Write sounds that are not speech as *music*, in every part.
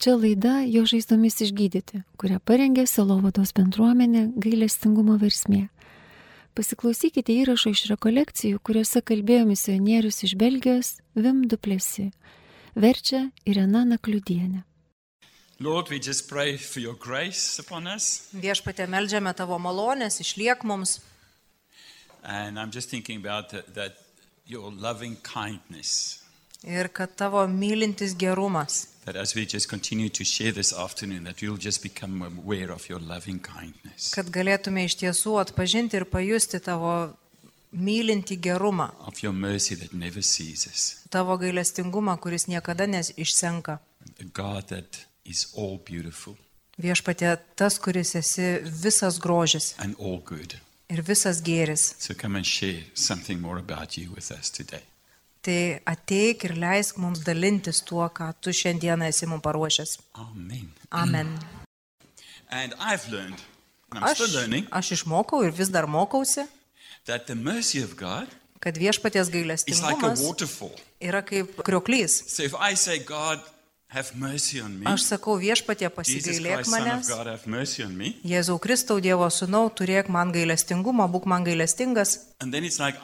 Čia laida jo žaizdomis išgydyti, kurią parengė Selovados bendruomenė gailestingumo versmė. Pasiklausykite įrašo iš rekolekcijų, kuriuose kalbėjo misionierius iš Belgijos Vim Duplesi. Verčia Irena Nakliudienė. Lord, we just pray for your grace upon us. Viešpatė melžiame tavo malonės, išliek mums. And I'm just thinking about that, that your loving kindness. Ir kad tavo mylintis gerumas. That as we just continue to share this afternoon, that we'll just become aware of your loving kindness, Kad galėtume iš tiesų atpažinti ir pajusti tavo mylinti gerumą. of your mercy that never ceases. Tavo gailestingumą, kuris niekada neišsenka. God that is all beautiful Viešpatė tas, kuris esi visas grožis and all good. ir visas gėris. So come and share something more about you with us today. Tai ateik ir leisk mums dalintis tuo, ką tu šiandieną esi mums paruošęs. Amen. Amen. And I've learned, Aš, learning, aš išmokau ir vis dar mokausi, kad viešpaties like gailestingumas waterfall. yra kaip krioklys. So Aš sakau viešpatie pasigailėk manęs. Jėzau Kristau Dievo sūnau, turėk man gailestingumą, būk man gailestingas. Like.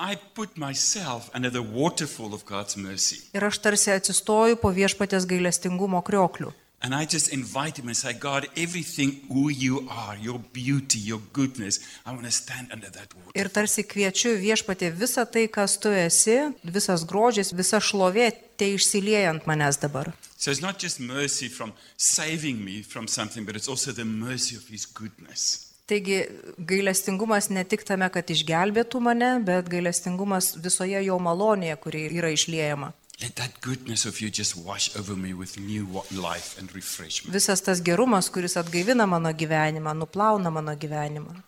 Ir aš tarsi atsistoju po viešpatės gailestingumo krioklių. And I just invite him and say, God, everything who you are, your beauty, your goodness, I want to stand under that water. Ir tarsi kviečiu viešpatė visą tai, kas tu esi, visas grožis, visa šlovė, tai išsilieja ant manęs dabar. So it's not just mercy from saving me from something, but it's also the mercy of his goodness. Taigi gailestingumas ne tik tame, kad išgelbėtų mane, bet gailestingumas visoje jo malonėje, kuri yra išliejama. Let that goodness of you just wash over me with new life and refreshment. Visas tas gerumas, kuris atgaivina mano gyvenimą, nuplauna mano gyvenimą.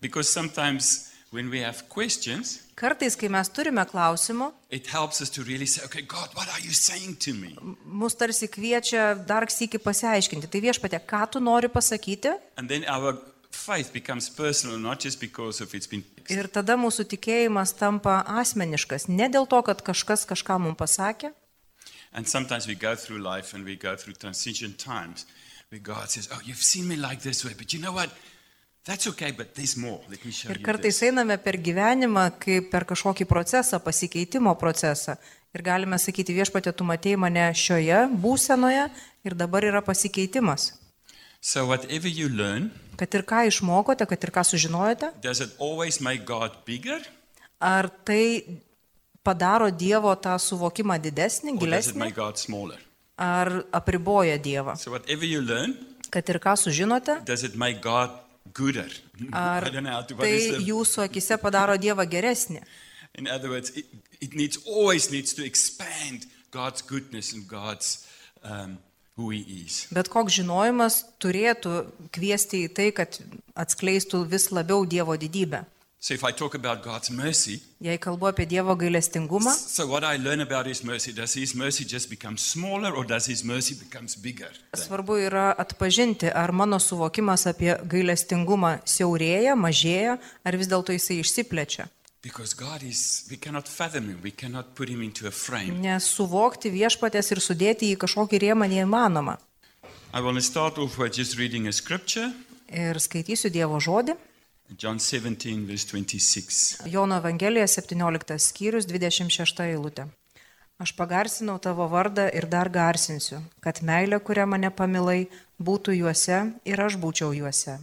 Because sometimes when we have questions, Kartais, kai mes turime klausimų, it helps us to really say, okay, God, what are you saying to me? mus tarsi kviečia dar sėki pasiaiškinti. Tai viešpatė, ką tu nori pasakyti? Our Ir tada mūsų tikėjimas tampa asmeniškas. Ne dėl to, kad kažkas kažką mums pasakė. And sometimes we go through life and we go through transition times where God says, Oh, you've seen me like this way, but you know what? That's okay, but there's more. Let me show Ir you. kartais This. einame per gyvenimą kaip per kažkokį procesą, pasikeitimo procesą. Ir galime sakyti, viešpatė, tu matėjai mane šioje būsenoje ir dabar yra pasikeitimas. So, whatever you learn, Kad ir ką išmokote, kad ir ką sužinojote, does it always make God bigger ar tai padaro Dievo tą suvokimą didesnį, gilesnį, ar apriboja Dievą. So, whatever you learn, Kad ir ką sužinote, does it make God gooder? *laughs* ar tai jūsų akise padaro Dievą geresnį. In other words, it, it needs always needs to expand God's goodness and God's um. Bet koks žinojimas turėtų kviesti į tai, kad atskleistų vis labiau Dievo didybę. So, if I talk about God's mercy, Jei kalbu apie Dievo gailestingumą, so what I learn about His mercy, does His mercy just become smaller or does His mercy becomes bigger? svarbu yra atpažinti, ar mano suvokimas apie gailestingumą siaurėja, mažėja, ar vis dėlto jisai išsiplečia. Because God is, we cannot fathom Him, we cannot put Him into a frame. Nes suvokti viešpatės ir sudėti į kažkokį rėmą neįmanoma. I want to start off by just reading a scripture, Ir skaitysiu Dievo žodį. John 17, verse 26. Jono Evangelija 17 skyrius 26 eilutė. Aš pagarsinau tavo vardą ir dar garsinsiu, kad meilė, kurią mane pamilai, būtų juose ir aš būčiau juose.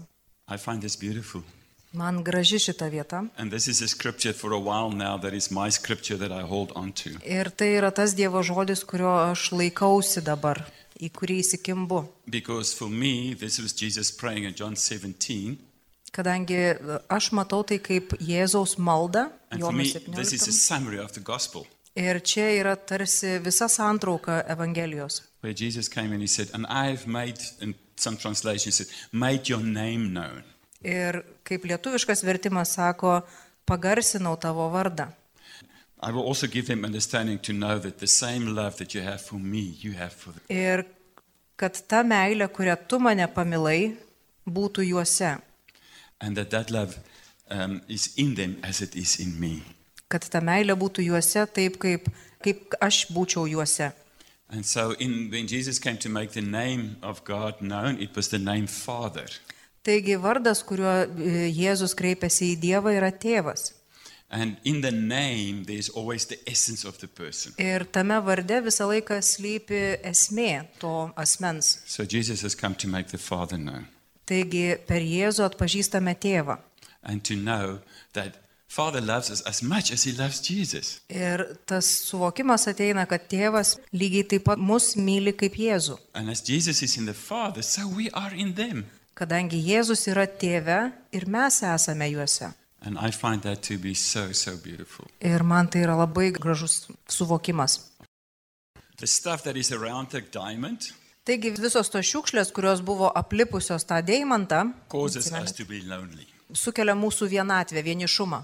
I find this beautiful. Man graži šita vieta. Ir tai yra tas Dievo žodis, kurio aš laikausi dabar, į kurį įsikimbu. Because for me, this was Jesus praying in John 17. Kadangi aš matau tai kaip Jėzaus malda, And for Jono me, this is a 17. summary of the gospel. Ir čia yra tarsi visa santrauka Evangelijos. Where Jesus came and he said, And I've made, in some translations, said, made your name known. Ir kaip lietuviškas vertimas sako, pagarsinau tavo vardą. I will also give them understanding to know that the same love that you have for me, you have for them. Ir kad ta meilė, kurią tu mane pamilai, būtų juose. And that that love um, is in them as it is in me. Kad ta meilė būtų juose taip, kaip, kaip aš būčiau juose. And so, in, when Jesus came to make the name of God known, it was the name Father. Taigi vardas, kuriuo e, Jėzus kreipiasi į Dievą, yra tėvas. Ir tame varde visą laiką slypi esmė to asmens. So, Taigi per Jėzų atpažįstame tėvą. as as. Ir tas suvokimas ateina, kad tėvas lygiai taip pat mus myli kaip Jėzų. Father, so Kadangi Jėzus yra tėve ir mes esame juose. So, so beautiful. Ir man tai yra labai gražus suvokimas. Diamond Taigi visos tos šiukšlės, kurios buvo aplipusios tą deimantą, sukelia mūsų vienatvę, vienišumą.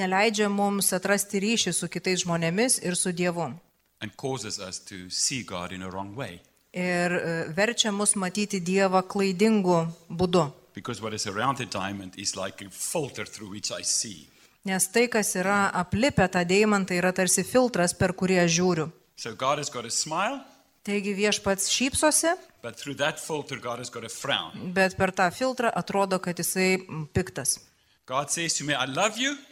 Neleidžia mums atrasti ryšį su kitais žmonėmis ir su Dievu. And causes us to see God in a wrong way. Ir e, verčia mus matyti Dievą klaidingu būdu. Nes tai, kas yra aplipę tą deimantą, yra tarsi filtras, per kurį aš žiūriu. So God has got a smile, Taigi viešpats šypsosi, filter, bet per tą filtrą atrodo, kad jisai piktas. Me.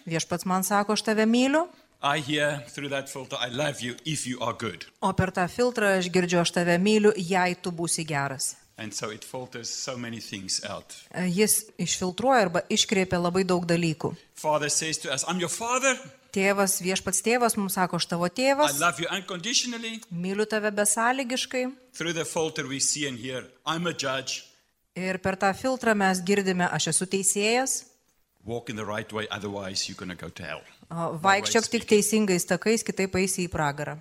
Viešpats man sako, aš tave myliu, I hear through that filter, I love you if you are good. o per tą filtrą aš girdžiu, aš tave myliu, jei tu būsi geras. And so it filters so many things out. E, Jis išfiltruoja arba iškreipia labai daug dalykų. Father says to us, I'm your father. Tėvas, viešpats tėvas mums sako, aš tavo I tėvas, love you unconditionally. myliu tave besąlygiškai. Through the filter, we see and hear, I'm a judge. Ir per tą filtrą mes girdime, aš esu teisėjas, Walk in the right way, otherwise, you're going to go to hell. Vaikščiok tik teisingais takais, kitaip eisi į pragarą.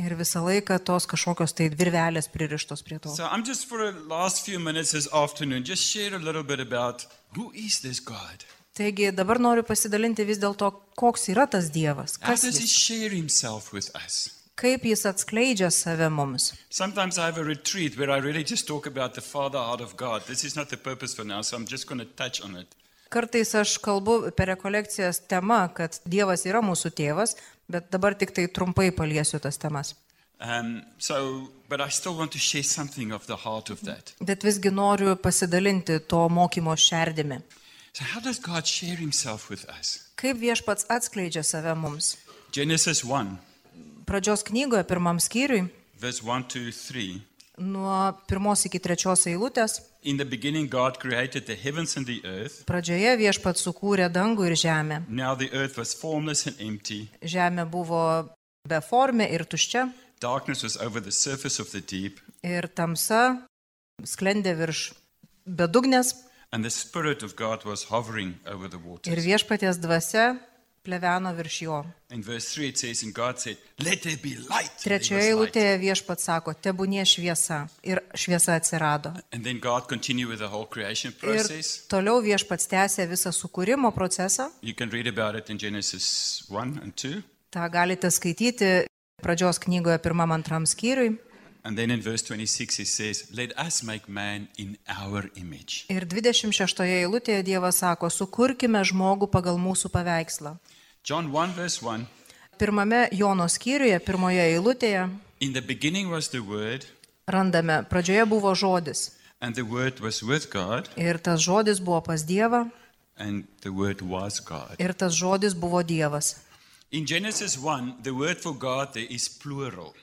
Ir visą laiką tos kažkokios tai virvelės pririštos prie to. So? Taigi dabar noriu pasidalinti vis dėlto, koks yra tas Dievas, kas jis, kaip jis atskleidžia save mums. Really God. Kartais aš kalbu per rekolekcijas tema, kad Dievas yra mūsų tėvas, bet dabar tik tai trumpai paliesiu tas temas. Um, so. Bet visgi noriu pasidalinti to mokymo šerdimi. So? Kaip viešpats atskleidžia save mums? Genesis 1, Pradžios knygoje, pirmam skyriui, verse 1 to 3. Nuo pirmos iki trečios eilutės, pradžioje viešpats sukūrė dangų ir žemę. Žemė buvo beformė ir tuščia, ir tamsa sklendė virš bedugnės, ir viešpaties dvasia pleveno virš jo. In verse 3, it says, And God said, Let there be light. And there Trečioje eilutėje viešpats sako, tebūnie šviesa. Ir šviesa atsirado. Ir toliau viešpats tęsė visą sukūrimo procesą. You can read about it in Genesis 1 and 2. Ta galite skaityti pradžios knygoje pirmam antram skyriui. And then in verse 26, it says, Let us make man in our image. Ir 26 eilutėje Dievas sako, sukurkime žmogų pagal mūsų paveikslą. John 1, verse 1 Pirmame Jono skyriuje, pirmoje eilutėje In the beginning was the Word, randame, pradžioje buvo žodis. and the Word was with God, Ir tas žodis buvo pas Dievą, and the Word was God. ir tas žodis buvo Dievas. In Genesis 1, the word for God there is plural.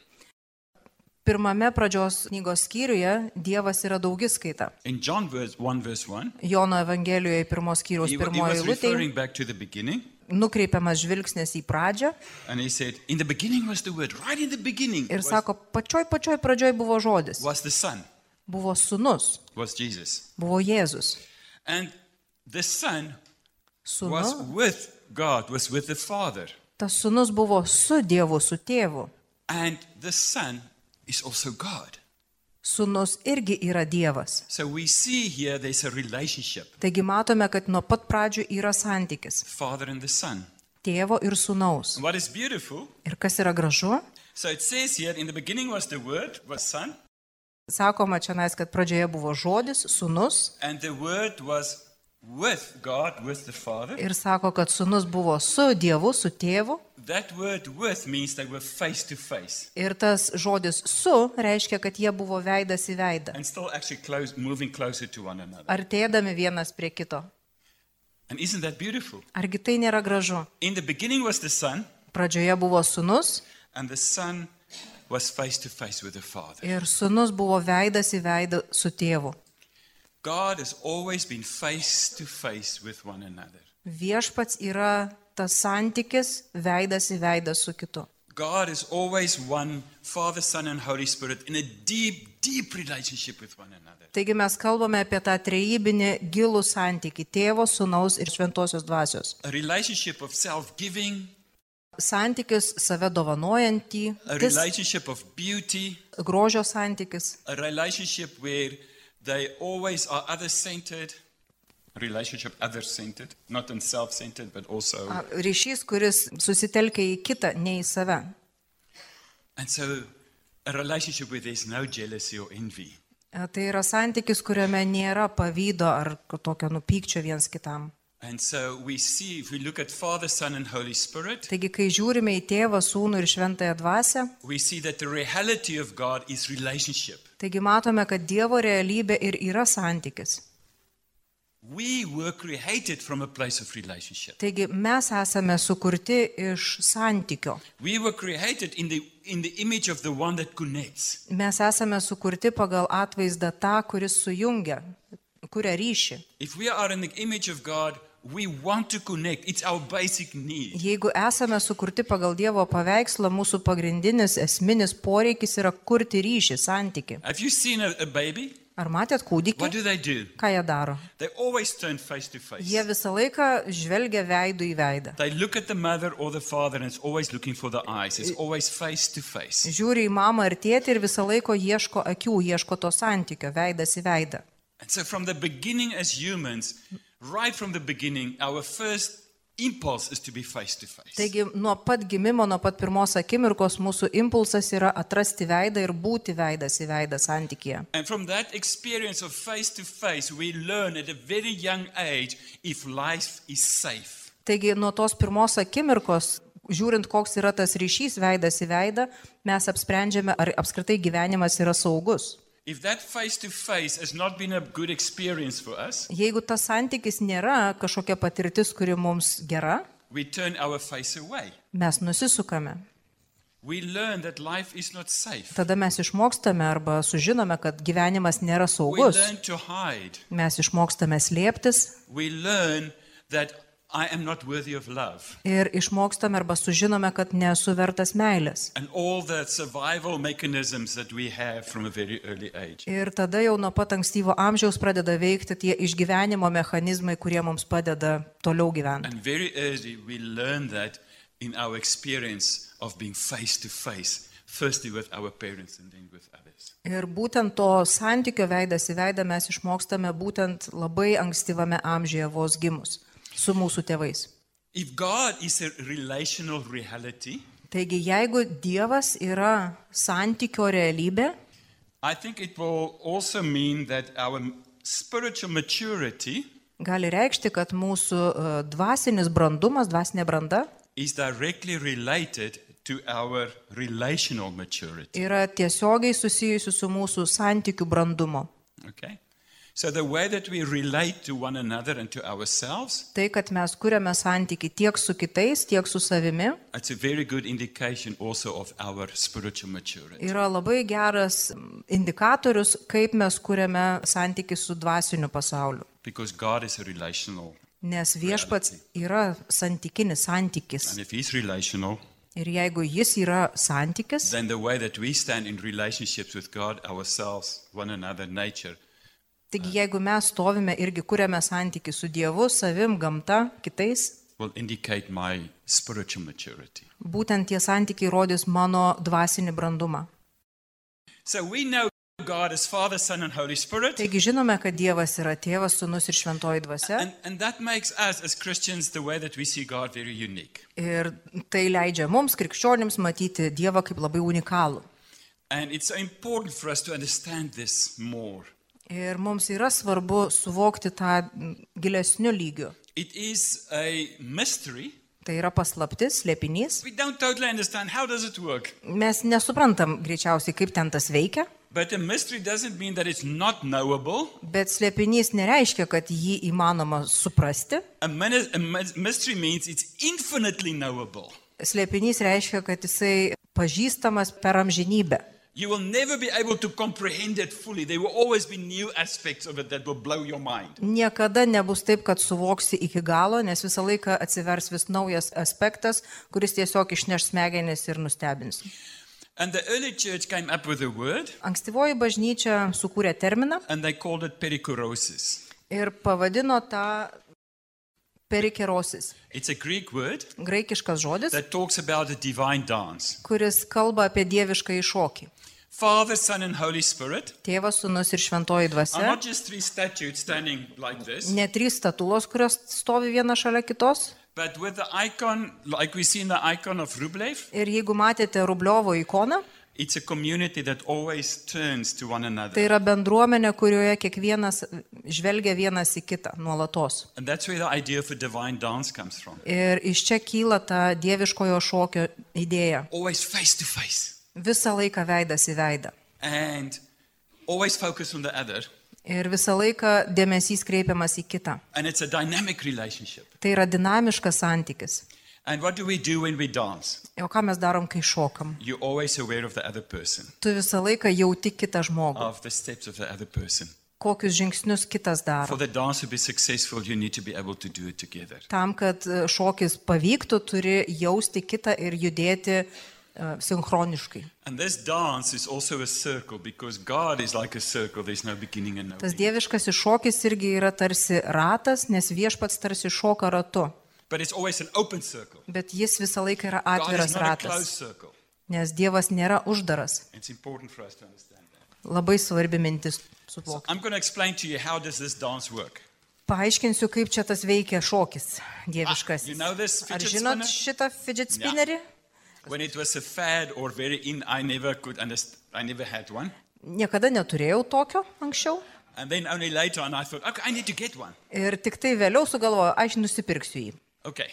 Pirmame pradžios knygos skyriuje Dievas yra daugiskaita. In John verse 1, verse 1, Jono Evangelijoje pirmos he pirmoje eilutėje nukreipiamas žvilgsnis į pradžią. Said, Word. Right ir sako, pačioj pačioj pradžioj buvo žodis, was the Son, buvo sunus, buvo Jėzus. And the Son was Sūnus, tas sunus buvo su Dievu, su tėvu. Sūnus irgi yra Dievas. So here Taigi matome, kad nuo pat pradžių yra santykis. Tėvo ir sūnaus. Ir kas yra gražu, so here, Word, sakoma čia nais, kad pradžioje buvo žodis, sūnus with God, with the Father. ir sako, kad sunus buvo su Dievu, su tėvu. That word with means they were face to face Ir tas žodis su reiškia, kad jie buvo veidas į veidą, and still actually close, moving closer to one another. artėdami vienas prie kito. Argi tai nėra gražu? Son, Pradžioje buvo sunus and the Son was face to face with the Father. ir sunus buvo veidas į veidą su tėvu. God has always been face to face with one another. Viešpats yra tas santykis veidas į veidą su kitu. God is always one, Father, Son, and Holy Spirit, in a deep, deep relationship with one another. Taigi mes kalbame apie tą trejybinį gilų santykį tėvo, sunaus ir šventosios dvasios. A relationship of self giving, Santykis save dovanojantį, a relationship of beauty, grožio santykis, a relationship where they always are other centered, relationship other centered, not in self centered, but also. ryšys, kuris susitelkia į kitą, ne į save. And so, a relationship where there's no jealousy or envy. Tai yra santykis, kuriame nėra pavydo ar tokio nupykčio viens kitam. And so, we see, if we look at Father, Son, and Holy Spirit, Taigi, kai žiūrime į tėvą, sūnų ir šventąją dvasę, we see that the reality of God is relationship. taigi matome, kad Dievo realybė ir yra santykis. Taigi mes esame sukurti iš santykio. We were created in the, in the image of the one that connects. Mes esame sukurti pagal atvaizdą tą, kuris sujungia, kuria ryšį. God. Jeigu esame sukurti pagal Dievo paveikslą, mūsų pagrindinis esminis poreikis yra kurti ryšį, santyki. Ar matėt kūdikį? do do? Ką jie daro? Face face. Jie visą laiką žvelgia veidų į veidą. Face. Žiūri į mamą ir tėtį ir visą laiką ieško akių, ieško to santykio, veidas į veidą. And so from the beginning as humans, right from the beginning, our first impulse is to be face to face. Taigi nuo pat gimimo, nuo pat pirmos akimirkos mūsų impulsas yra atrasti veidą ir būti veidas į veidą santykėje. And from that experience of face to face, we learn at a very young age if life is safe. Taigi nuo tos pirmos akimirkos, žiūrint, koks yra tas ryšys veidas į veidą, mes apsprendžiame, ar apskritai gyvenimas yra saugus. If that face face has not been a good experience for us, Jeigu tas santykis nėra kažkokia patirtis, kuri mums gera, we turn our face away. mes nusisukame. We learn that life is not safe. Tada mes išmokstame arba sužinome, kad gyvenimas nėra saugus. Mes išmokstame slėptis Ir išmokstame arba sužinome, kad nesu vertas meilės. And all the survival mechanisms that we have from a very early age. Ir tada jau nuo pat ankstyvo amžiaus pradeda veikti tie išgyvenimo mechanizmai, kurie mums padeda toliau gyventi. And very early we learn that in our experience of being face to face, firstly with our parents and then with others. Ir būtent to santykio veidas į veidą mes išmokstame būtent labai ankstyvame amžiuje vos gimus su mūsų tėvais. If God is a relational reality, Taigi, jeigu Dievas yra santykio realybė, I think it will also mean that our spiritual maturity gali reikšti, kad mūsų e, dvasinis brandumas, dvasinė branda is directly related to our relational maturity. yra tiesiogiai susijusi su mūsų santykių brandumo. Okay? So the way that we relate to one another and to ourselves, Tai, kad mes kuriame santyki tiek su kitais, tiek su savimi, it's a very good indication also of our spiritual maturity. yra labai geras mm, indikatorius, kaip mes kuriame santyki su dvasiniu pasauliu. Because God is a relational. Nes viešpats yra santykinis santykis. And if He's relational, Ir jeigu jis yra santykis, then the way that we stand in relationships with God, ourselves, one another, nature, taigi jeigu mes stovime irgi kuriame santyki su Dievu, savim, gamta, kitais, will indicate my spiritual maturity. būtent tie santykiai rodys mano dvasinį brandumą. So know God as Father, Son, and Holy Spirit. Taigi žinome, kad Dievas yra tėvas, sunus ir šventoji dvasia. And, and that makes us as Christians the way that we see God very unique. Ir tai leidžia mums, krikščionims, matyti Dievą kaip labai unikalų. And it's important for us to understand this more. Ir mums yra svarbu suvokti tą gilesniu lygiu. It is a mystery. Tai yra paslaptis, slėpinys. We don't totally understand how does it work. Mes nesuprantam greičiausiai, kaip ten tas veikia, But a mystery doesn't mean that it's not knowable. bet slėpinys nereiškia, kad jį įmanoma suprasti. A, mini- a my- mystery means it's infinitely knowable. Slėpinys reiškia, kad jisai pažįstamas per amžinybę. You will never be able to comprehend it fully. There will always be new aspects of it that will blow your mind. Niekada nebus taip, kad suvoksi iki galo, nes visą laiką atsivers vis naujas aspektas, kuris tiesiog išneš smegenis ir nustebins. And the early church came up with a word Ankstyvoji bažnyčia sukūrė terminą and they called it perikurosis. ir pavadino tą perikerosis. It's a Greek word Graikiškas žodis, that talks about a divine dance. kuris kalba apie dievišką iššokį. Father, Son, and Holy Spirit Tėvas, sunus ir šventoji dvasia. like this, Ne trys statulos, kurios stovi viena šalia kitos. but with the icon, like we see in the icon of Rublev, Ir jeigu matėte Rubliovo ikoną, it's a community that always turns to one tai yra bendruomenė, kurioje kiekvienas žvelgia vienas į kitą nuolatos. And that's where the idea of a divine dance comes from. Ir iš čia kyla ta dieviškojo šokio idėja. Face to face Visą laiką veidas į veidą. and always focus on the other. Ir visą laiką dėmesys kreipiamas į kitą. And it's a dynamic relationship. Tai yra dinamiškas santykis. And what do we do when we dance? O ką mes darom, kai šokam? You're always aware of the other person, Tu visą laiką jauti kitą žmogų. of the steps of the other person. Kokius žingsnius kitas For daro. the dance to be successful, you need to be able to do it together. Tam, kad šokis pavyktų, turi jausti kitą ir judėti sinchroniškai. And this dance is also a circle because God is like a circle. There's no beginning and no Tas dieviškas iššokis irgi yra tarsi ratas, nes viešpats tarsi šoka ratu. But it's always an open circle. Bet jis visą laiką yra atviras ratas, nes Dievas nėra uždaras. It's important for us to understand that. Labai svarbi mintis suvokti. I'm going to explain to you how does this dance work. Paaiškinsiu, kaip čia tas veikia šokis dieviškas. Ah, this Ar žinot šitą fidget spinnerį? When it was a fad or very in, I never could understand. I never had one. Niekada neturėjau tokio anksčiau. And then only later on, I thought, okay, I need to get one. Ir tik tai vėliau sugalvoju, aš nusipirksiu jį. Okay.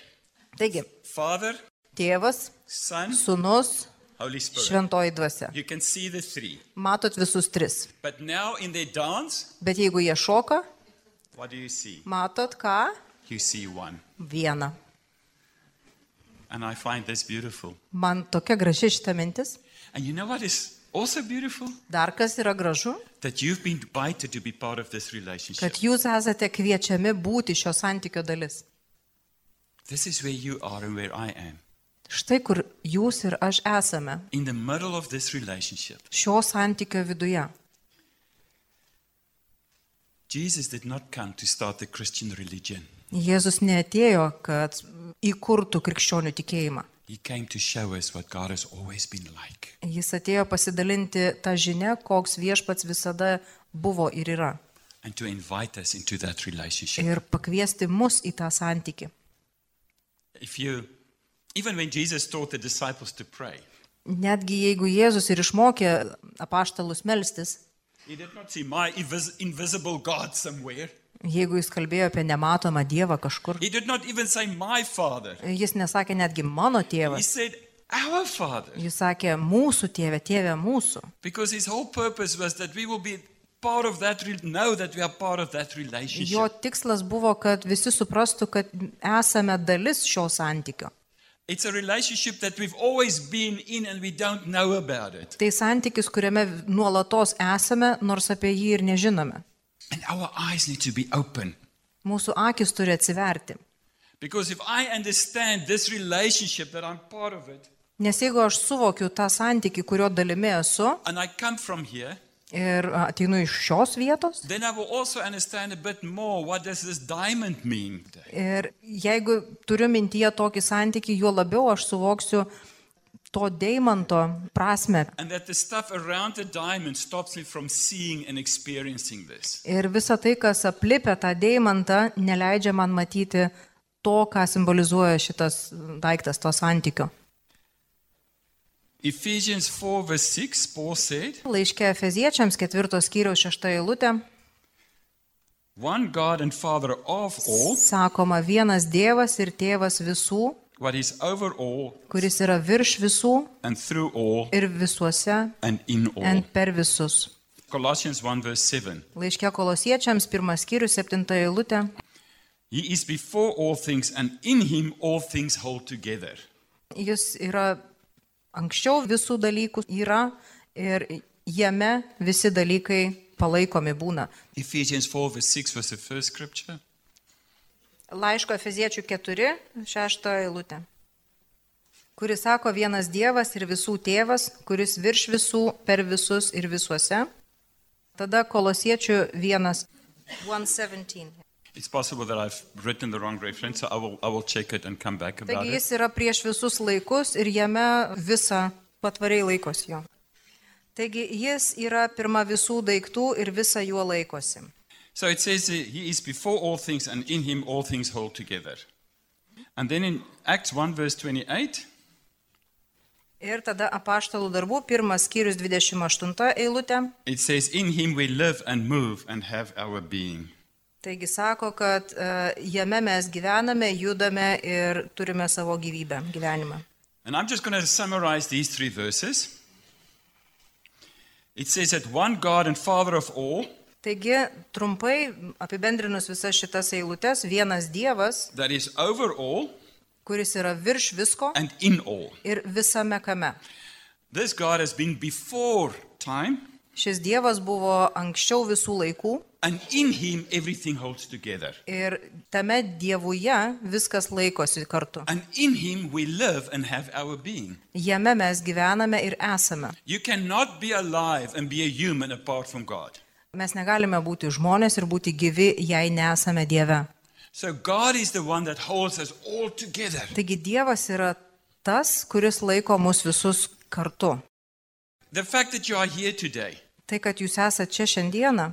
Taigi, Father, tėvas, Son, sunus, Holy Spirit. šventoji dvasia. You can see the three. Matot visus tris. But now in their dance, Bet jeigu jie šoka, matot ką? Vieną. And I find this beautiful. Man tokia graži šita mintis. And you know what is also beautiful? Dar kas yra gražu, That you've been invited to be part of this relationship. kad jūs esate kviečiami būti šio santykio dalis. This is where you are and where I am. Štai kur jūs ir aš esame. In the middle of this relationship. Šio santykio viduje. Jesus did not come to start the Christian religion. Jėzus neatėjo, kad įkurtų krikščionių tikėjimą. Like. Jis atėjo pasidalinti tą žinę, koks viešpats visada buvo ir yra. Ir pakviesti mus į tą santykį. If you, even when Jesus taught the disciples to pray, Netgi jeigu Jėzus ir išmokė apaštalus melstis, jeigu jis kalbėjo apie nematomą Dievą kažkur, He did not even say my Father. jis nesakė netgi mano He tėvas, said our Father. jis sakė mūsų tėvė, tėvė mūsų. Because his whole purpose was that we will be part of that, re- know that we are part of that relationship. Jo tikslas buvo, kad visi suprastų, kad esame dalis šio santykio. It's a relationship that we've always been in and we don't know about it. Tai santykis, kuriame nuolatos esame, nors apie jį ir nežinome. And our eyes need to be open. Mūsų akis turi atsiverti. Because if I understand this relationship that I'm part of it, Nes jeigu aš suvokiu tą santykį, kurio dalimi esu and I come from here, ir ateinu iš šios vietos, then I will also understand a bit more what does this diamond mean. ir jeigu turiu mintyje tokį santykį, juo labiau aš suvoksiu to deimanto prasme. Ir visa tai, kas aplipia tą deimantą, neleidžia man matyti to, ką simbolizuoja šitas daiktas, to santykio. Ephesians 4, verse 6, Paul said, Laiškė Efeziečiams ketvirtos skyriaus šešta eilutė. one God and Father of all, sakoma vienas Dievas ir tėvas visų, all kuris yra virš visų all ir visuose ir per visus. Colossians 1 verse 7. Laiškė kolosiečiams, pirmas skyrius, septinta eilutė. He is before all things, and in him all things hold together. Jis yra anksčiau visų dalykų yra ir jame visi dalykai palaikomi būna. Ephesians 4 verse 6 was the first scripture. Laiško Efeziečių 4, 6 eilutė. Kuris sako vienas Dievas ir visų tėvas, kuris virš visų, per visus ir visuose. Tada kolosiečių 1, 117. It's possible that I've written the wrong reference, so I will, I will check it and come back about Taigi jis yra prieš visus laikus ir jame visą patvariai laikosi jo. Taigi jis yra pirma visų daiktų ir visą juo laikosi. So it says uh, he is before all things, and in him all things hold together. And then in Acts 1 verse 28, Ir tada apaštalų darbų, pirmas skyrius 28 eilutė. it says, In him we live and move and have our being. Taigi sako, kad uh, jame mes gyvename, judame ir turime savo gyvybę, gyvenimą. And I'm just going to summarize these three verses. It says that one God and Father of all, Taigi, trumpai apibendrinus visas šitas eilutes, vienas Dievas, all kuris yra virš visko ir visame kame. Time, Šis Dievas buvo anksčiau visų laikų ir tame Dievuje viskas laikosi kartu. Jame mes gyvename ir esame. Mes negalime būti žmonės ir būti gyvi, jei nesame Dieve. So. Taigi Dievas yra tas, kuris laiko mus visus kartu. Today, Tai, kad jūs esate čia šiandieną,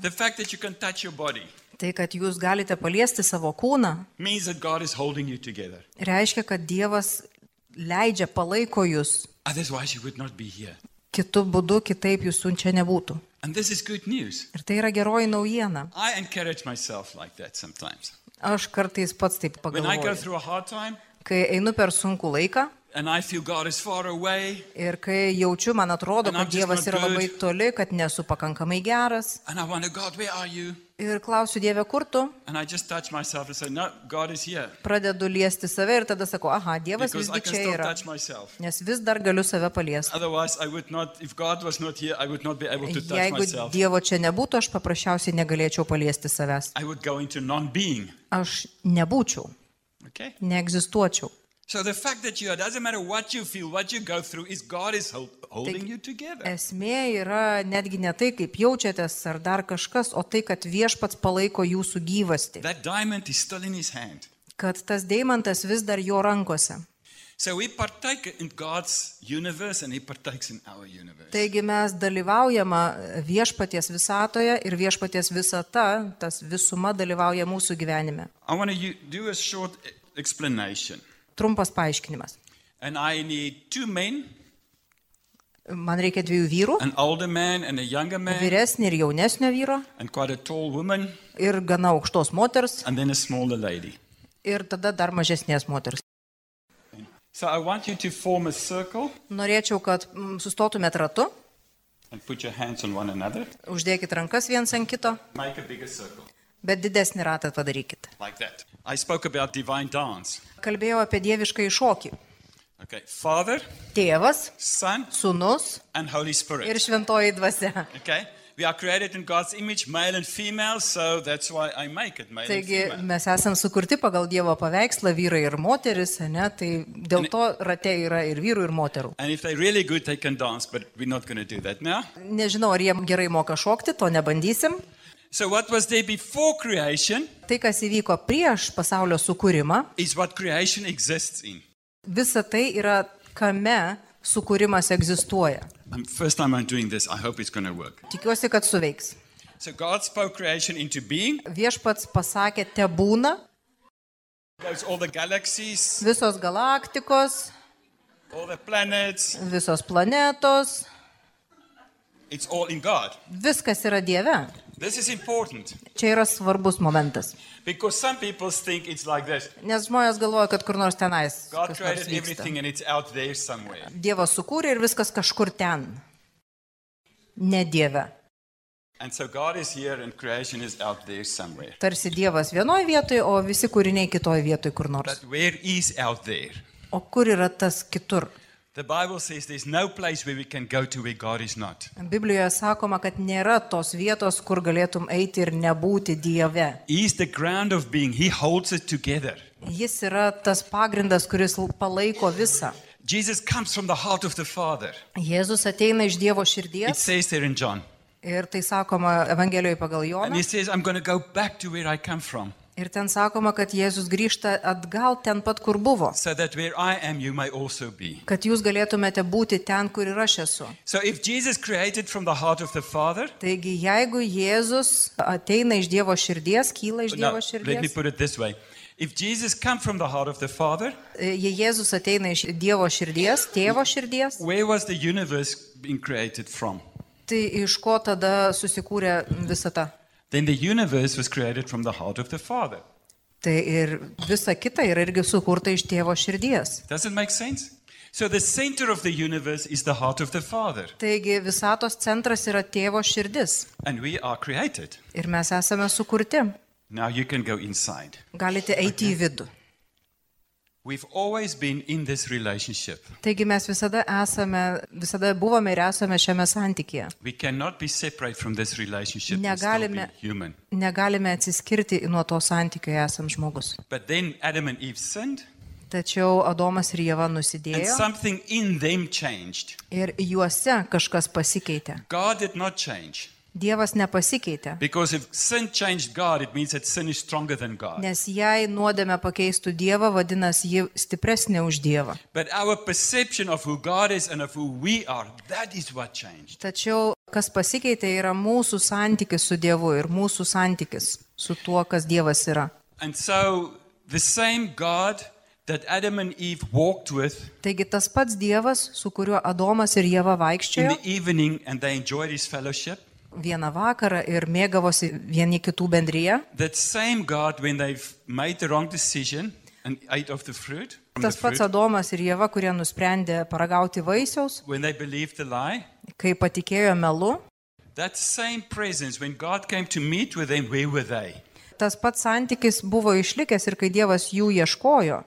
body, tai, kad jūs galite paliesti savo kūną, reiškia, kad Dievas leidžia, palaiko jūs. Kitu būdu, kitaip jūsų čia nebūtų. And this is good news. Ir tai yra geroji naujiena. I encourage myself like that sometimes. Aš kartais pats taip pagalvoju. time Kai einu per sunkų laiką and I feel God is far away ir kai jaučiu, man atrodo, kad Dievas yra labai toli, kad nesu pakankamai geras. and I wonder, God, where are you? Ir klausiu Dievę, kur tu? Say, No. Pradedu liesti save ir tada sakau, aha, Dievas Because visgi čia yra. Nes vis dar galiu save paliesti. Not, here, Jeigu myself. Dievo čia nebūtų, aš paprasčiausiai negalėčiau paliesti savęs. Aš nebūčiau, Okay? neegzistuočiau. So the fact that you are, doesn't matter what you feel, what you go through, is God is hol- holding you together. Esmė yra netgi ne tai, kaip jaučiatės ar dar kažkas, o tai, kad viešpats palaiko jūsų gyvasti. That diamond is still in his hand. Kad tas deimantas vis dar jo rankose. So we partake in God's universe and he partakes in our universe. Taigi mes dalyvaujama viešpaties visatoje ir viešpaties visata, tas visuma dalyvauja mūsų gyvenime. I want to do a short explanation. Trumpas paaiškinimas. And I need two men, Man reikia dviejų vyrų, man and a younger man, vyresnį ir jaunesnio vyro, and quite a tall woman, ir gana aukštos moters, and then a smaller lady. ir tada dar mažesnės moters. So I want you to form a circle Norėčiau, kad mm, sustotumėt ratu, and put your hands on one another. uždėkit rankas viens ant kito, Bet didesnį ratą padarykit. like that. I spoke about divine dance. Kalbėjau apie dievišką iššokį. Okay, Father, Tėvas, Son, sunus and Holy ir Spirit. šventoji dvasia. Okay, we are created in God's image, male and female, so that's why I make it male and Taigi female. mes esam sukurti pagal Dievo paveikslą vyrai ir moteris, ne? tai dėl to rate yra ir vyrų, ir moterų. And really good, dance, but we're not going to do that now. Nežinau, ar jie gerai moka šokti, to nebandysim. So, what was there before creation Tai, kas įvyko prieš pasaulio sukūrimą, is what creation exists in. visa tai yra kame sukūrimas egzistuoja. First time I'm doing this, I hope it's going to work. Tikiuosi, kad suveiks. So, God spoke creation into being. Viešpats pasakė, te būna Goes all the galaxies, visos galaktikos, all the planets. visos planetos, It's all in God. viskas yra Dieve. Čia yra svarbus momentas. like Nes žmonės galvoja, kad kur nors tenais. Nors. Dievas sukūrė ir viskas kažkur ten. Ne Dieve. So. Tarsi Dievas vienoje vietoje, o visi kūriniai kitoje vietoje kur nors. O kur yra tas kitur? The Bible says there's no place where we can go to where God is not. Biblijoje sakoma, kad nėra tos vietos, kur galėtum eiti ir nebūti Dieve. He's the ground of being, He holds it together. Jis yra tas pagrindas, kuris palaiko visą. Jesus comes from the heart of the Father. Jėzus ateina iš Dievo It širdies says there in John. ir tai sakoma Evangelijoje pagal And Joną. He says, I'm going to go back to where I come from Ir ten sakoma, kad Jėzus grįžta atgal ten pat, kur buvo. so am. Kad jūs galėtumėte būti ten, kur ir aš esu. So Father, Taigi, jeigu Jėzus ateina iš Dievo širdies, kyla iš Dievo me širdies, Father, e, jei Jėzus ateina iš Dievo širdies, tėvo širdies, tai iš ko tada susikūrė visata? Then the universe was created from the heart of the Father. Tai ir visa kita yra irgi sukurta iš tėvo širdies. Does it make sense? So the center of the universe is the heart of the Father, Taigi visatos centras yra tėvo širdis. and we are created. Ir mes esame sukurti. Now you can go inside. Galite eiti į vidų. We've always been in this relationship. Taigi mes visada esame, visada buvome ir esame šiame santykėje. We cannot be separate from this relationship and still be Negalime, negalime atsiskirti nuo to santykio, esam žmogus. But then Adam and Eve sinned, Tačiau Adomas ir Jėva and nusidėjo something in them changed. ir juose kažkas pasikeitė. Dievas nepasikeitė. God. Nes jei nuodėmė pakeistų Dievą, vadinasi, ji stipresnė už Dievą. Are. Tačiau kas pasikeitė yra mūsų santykis su Dievu ir mūsų santykis su tuo, kas Dievas yra. And so the same God with Taigi tas pats Dievas, su kuriuo Adomas ir Jėva vaikščiojo vieną vakarą ir mėgavosi vieni kitų bendryje, God, decision fruit, tas pats Adomas ir Jėva, kurie nusprendė paragauti vaisiaus, lie, kai patikėjo melu, that same presence, when God came to meet with them, where were they? Tas pats santykis buvo išlikęs ir kai Dievas jų ieškojo,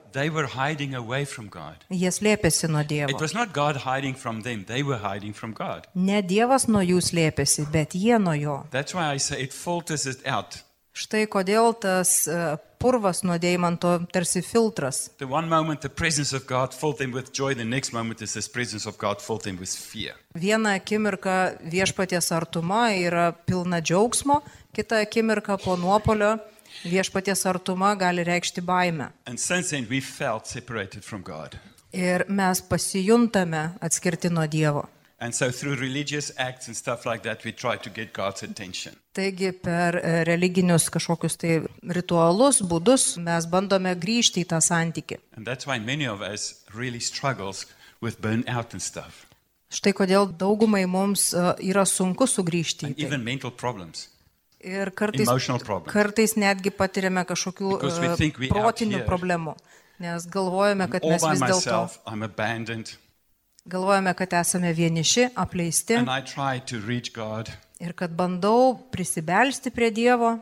jie slėpėsi nuo It Dievo. was not God hiding from them, they were hiding from God. Ne Dievas nuo jų slėpėsi, bet jie nuo jo. Štai kodėl tas e, purvas nuo deimanto tarsi filtras. Vieną akimirką viešpaties artuma yra pilna džiaugsmo, kitą akimirką po nuopolio viešpaties artuma gali reikšti baimę. Ir mes pasijuntame atskirti nuo Dievo. And so, through religious acts and stuff like that, we try to get God's attention. Taigi per e, religinius kažkokius tai ritualus, būdus mes bandome grįžti į tą santykį. Really Štai kodėl daugumai mums e, yra sunku sugrįžti Ir kartais, kartais netgi patiriame kažkokių we e, we protinių problemų, nes galvojame, kad mes vis dėlto galvojame, kad esame vieniši, apleisti ir kad bandau prisibelsti prie Dievo,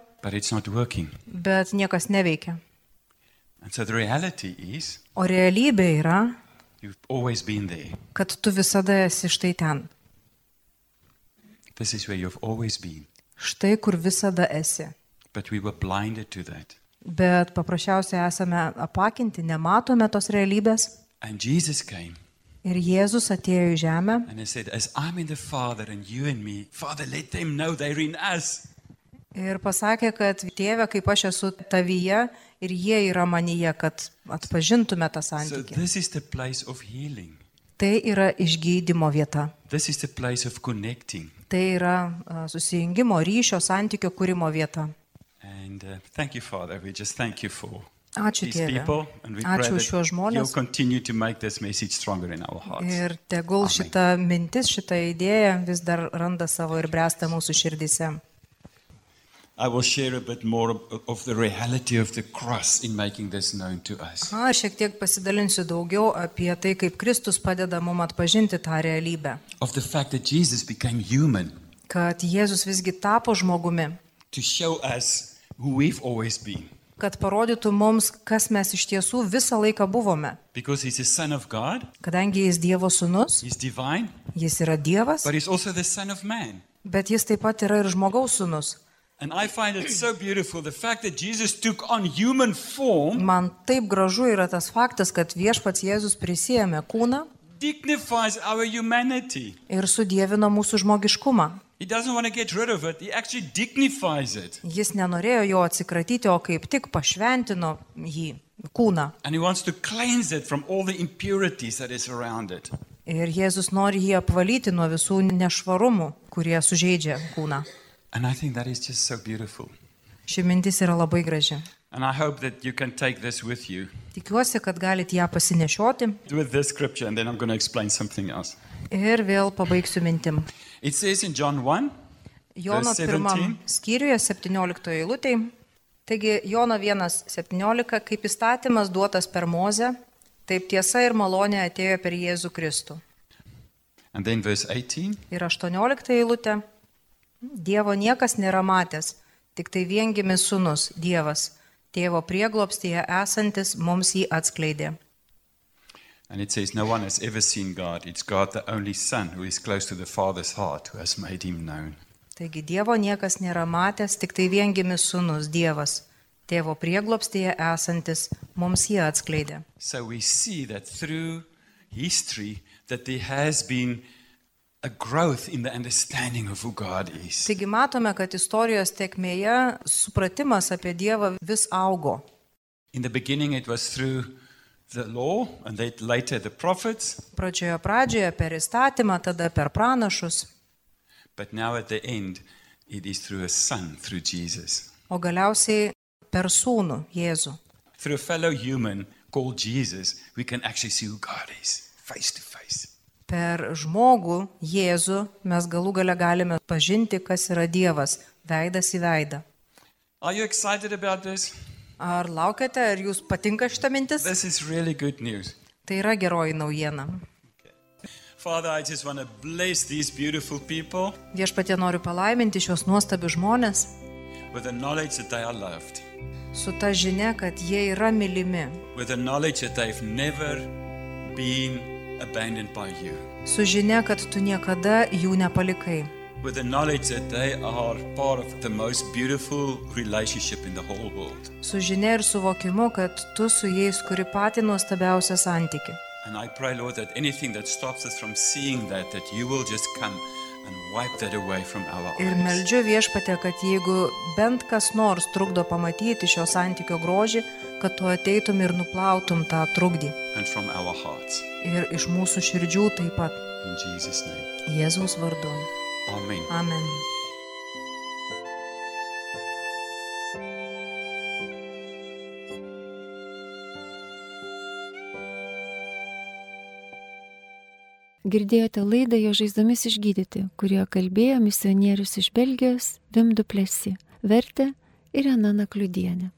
bet niekas neveikia. So, is, O realybė yra, kad tu visada esi štai ten, This is where you've always been. Štai kur visada esi. We. Bet paprasčiausiai esame apakinti, nematome tos realybės. Ir Jėzus atėjo į žemę said, me, Father, ir pasakė, kad tėve, kaip aš esu tavyje ir jie yra manyje, kad atpažintume tą So santykį. healing. Tai yra išgydymo vieta. Tai yra susijungimo ryšio santykio kūrimo vieta. And uh, thank you, Father. We just thank you for Ačiū these tėve. people. And we pray Ačiū už šios žmonės. Ir tegul Amen. šita mintis, šita idėja vis dar randa savo ir bręsta mūsų širdise. I will share a bit more of, the reality of the cross in making this known to us. Na, šiek tiek pasidalinsiu daugiau apie tai, kaip Kristus padeda mums atpažinti tą realybę. Of the fact that Jesus became human Kad Jėzus visgi tapo žmogumi, to show us who we've always been. kad parodytų mums, kas mes iš tiesų visą laiką buvome. Because he's the Son of God, Kadangi jis Dievo sūnus, he's divine, jis yra Dievas, but he's also the Son of Man. bet jis taip pat yra ir žmogaus sūnus. And I find it so beautiful the fact that Jesus took on human form Man taip gražu yra tas faktas, kad viešpats Jėzus prisėmė kūną dignifies our humanity. ir sudėvino mūsų žmogiškumą. He doesn't want to get rid of it, he actually dignifies it. Jis nenorėjo jo atsikratyti, o kaip tik pašventino jį, kūną. And he wants to cleanse it from all the impurities that is around it. Ir Jėzus nori jį apvalyti nuo visų nešvarumų, kurie sužeidžia kūną. And I think that is just so beautiful. Ši mintis yra labai graži. And I hope that you can take this with you Tikiuosi, kad galite ją pasinešioti with this scripture, and then I'm going to explain something else. ir vėl pabaigsiu mintim. It says in John 1, Jono Verse 17. pirmam skyriuje 17 eilutėje. Taigi Jono 1.17, kaip įstatymas duotas per Mozę, taip tiesa ir malonė atėjo per Jėzų Kristų. and then verse 18. Ir 18 eilutė. Dievo niekas nėra matęs, tik tai viengimis sunus, Dievas, tėvo prieglopstyje esantis mums jį atskleidė. And it says, No one has ever seen God. It's God, the only Son, who is close to the Father's heart, who has made him known. Taigi Dievo niekas nėra matęs, tik tai viengimis sunus, Dievas, tėvo prieglopstyje esantis mums jį atskleidė. So we see that through history that there has been Taigi matome, kad istorijos tekmėje supratimas apie Dievą vis augo. In the beginning, it was through the law, and then later the prophets. Pradžioje pradžioje per įstatymą, tada per pranašus, But now at the end, it is through a Son, through Jesus. o galiausiai per sūnų Jėzų. Through a fellow human called Jesus, we can actually see who God is, face to face. Per žmogų Jėzų mes galų gale galime pažinti, kas yra Dievas, veidas į veidą. Ar laukiate, ar jūs patinka šitą mintis? This is really good news. Tai yra geroji naujiena. Father, I just want to bless these beautiful people Viešpatie noriu palaiminti šios nuostabius žmonės with the knowledge that they are loved, su ta žinia, kad jie yra mylimi, with the knowledge that they've never been su žinia, kad tu niekada jų nepalikai, su žinia ir suvokimu, kad tu su jais kuri pati nuostabiausią santyki. And I pray, Lord, that anything that stops us from seeing that, that you will just come and wipe that away from our Ir meldžiu viešpatė, kad jeigu bent kas nors trukdo pamatyti šio santykio grožį, kad tu ateitum ir nuplautum tą trukdį. Ir iš mūsų širdžių taip pat. Jėzaus vardu. Amen. Amen. Girdėjote laidą jo žaizdomis išgydyti, kurioje kalbėjo misionierius iš Belgijos Vimdu Plesi, vertė Irena Nakliudienė.